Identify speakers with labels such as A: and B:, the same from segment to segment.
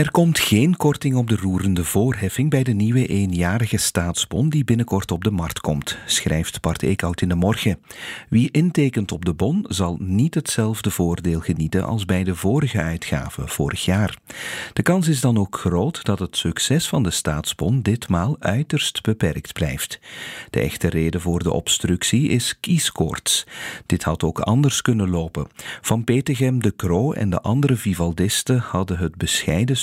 A: Er komt geen korting op de roerende voorheffing bij de nieuwe eenjarige staatsbon die binnenkort op de markt komt, schrijft Bart Eekhout in de morgen. Wie intekent op de bon zal niet hetzelfde voordeel genieten als bij de vorige uitgave vorig jaar. De kans is dan ook groot dat het succes van de staatsbon ditmaal uiterst beperkt blijft. De echte reden voor de obstructie is kieskoorts. Dit had ook anders kunnen lopen. Van Petegem, De Croo en de andere Vivaldisten hadden het bescheiden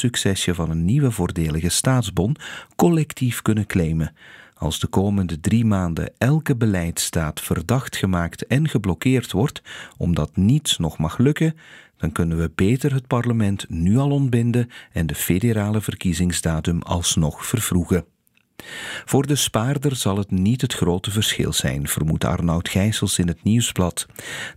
A: van een nieuwe voordelige staatsbon collectief kunnen claimen. Als de komende drie maanden elke beleidsstaat verdacht gemaakt en geblokkeerd wordt, omdat niets nog mag lukken, dan kunnen we beter het parlement nu al ontbinden en de federale verkiezingsdatum alsnog vervroegen. Voor de spaarder zal het niet het grote verschil zijn, vermoedt Arnoud Gijsels in het Nieuwsblad.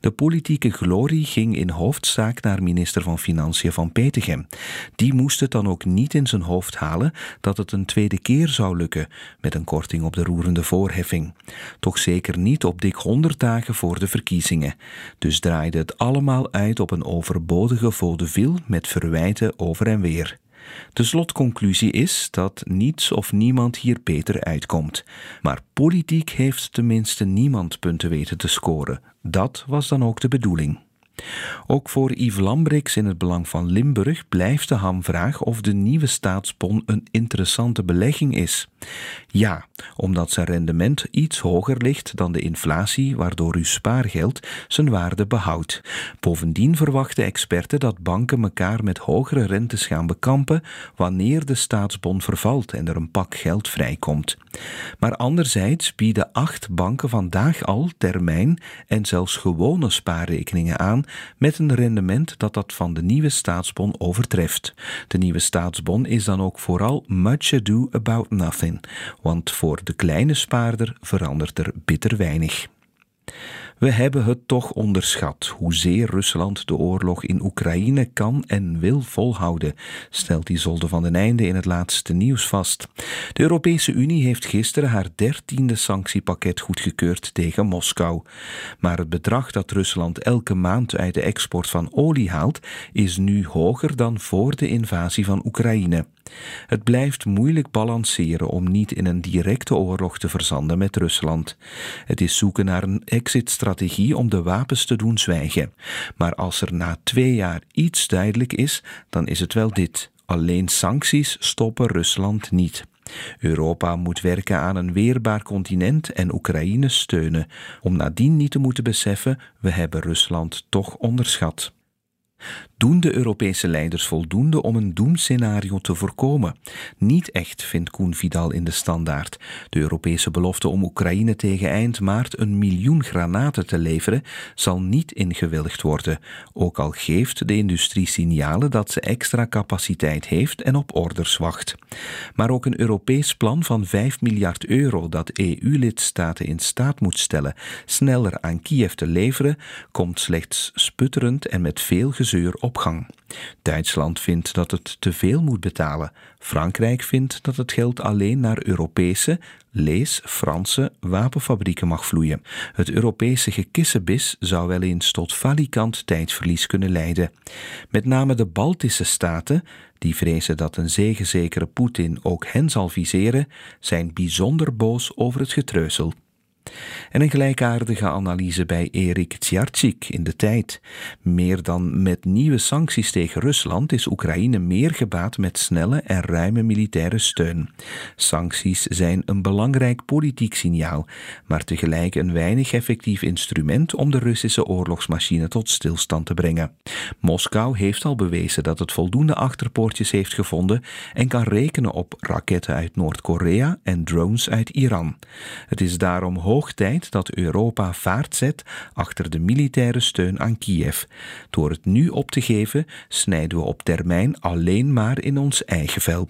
A: De politieke glorie ging in hoofdzaak naar minister van Financiën van Petegem. Die moest het dan ook niet in zijn hoofd halen dat het een tweede keer zou lukken met een korting op de roerende voorheffing. Toch zeker niet op dik 100 dagen voor de verkiezingen. Dus draaide het allemaal uit op een overbodige vaudeville met verwijten over en weer. De slotconclusie is dat niets of niemand hier beter uitkomt. Maar politiek heeft tenminste niemand punten weten te scoren. Dat was dan ook de bedoeling. Ook voor Yves Lambrix in het belang van Limburg blijft de hamvraag of de nieuwe staatsbon een interessante belegging is. Ja, omdat zijn rendement iets hoger ligt dan de inflatie, waardoor uw spaargeld zijn waarde behoudt. Bovendien verwachten experten dat banken elkaar met hogere rentes gaan bekampen wanneer de staatsbon vervalt en er een pak geld vrijkomt. Maar anderzijds bieden acht banken vandaag al termijn en zelfs gewone spaarrekeningen aan met een rendement dat dat van de nieuwe staatsbon overtreft. De nieuwe staatsbon is dan ook vooral much ado about nothing, want voor de kleine spaarder verandert er bitter weinig. We hebben het toch onderschat hoezeer Rusland de oorlog in Oekraïne kan en wil volhouden, stelt Isolde van den Einde in het laatste nieuws vast. De Europese Unie heeft gisteren haar dertiende sanctiepakket goedgekeurd tegen Moskou. Maar het bedrag dat Rusland elke maand uit de export van olie haalt, is nu hoger dan voor de invasie van Oekraïne. Het blijft moeilijk balanceren om niet in een directe oorlog te verzanden met Rusland. Het is zoeken naar een exit-strategie om de wapens te doen zwijgen. Maar als er na twee jaar iets duidelijk is, dan is het wel dit. Alleen sancties stoppen Rusland niet. Europa moet werken aan een weerbaar continent en Oekraïne steunen, om nadien niet te moeten beseffen: we hebben Rusland toch onderschat. Doen de Europese leiders voldoende om een doemscenario te voorkomen? Niet echt, vindt Koen Vidal in de standaard. De Europese belofte om Oekraïne tegen eind maart een miljoen granaten te leveren zal niet ingewilligd worden, ook al geeft de industrie signalen dat ze extra capaciteit heeft en op orders wacht. Maar ook een Europees plan van 5 miljard euro dat EU-lidstaten in staat moet stellen sneller aan Kiev te leveren, komt slechts sputterend en met veel gezeur op opgang. Duitsland vindt dat het te veel moet betalen. Frankrijk vindt dat het geld alleen naar Europese, lees Franse wapenfabrieken mag vloeien. Het Europese gekissenbis zou wel eens tot valikant tijdverlies kunnen leiden. Met name de Baltische staten, die vrezen dat een zegenzekere Poetin ook hen zal viseren, zijn bijzonder boos over het getreuzel. En een gelijkaardige analyse bij Erik Tsiarczyk in de tijd. Meer dan met nieuwe sancties tegen Rusland is Oekraïne meer gebaat met snelle en ruime militaire steun. Sancties zijn een belangrijk politiek signaal, maar tegelijk een weinig effectief instrument om de Russische oorlogsmachine tot stilstand te brengen. Moskou heeft al bewezen dat het voldoende achterpoortjes heeft gevonden en kan rekenen op raketten uit Noord-Korea en drones uit Iran. Het is daarom hoog tijd dat Europa vaart zet achter de militaire steun aan Kiev. Door het nu op te geven, snijden we op termijn alleen maar in ons eigen vel.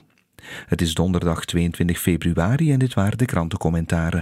A: Het is donderdag 22 februari en dit waren de krantencommentaren.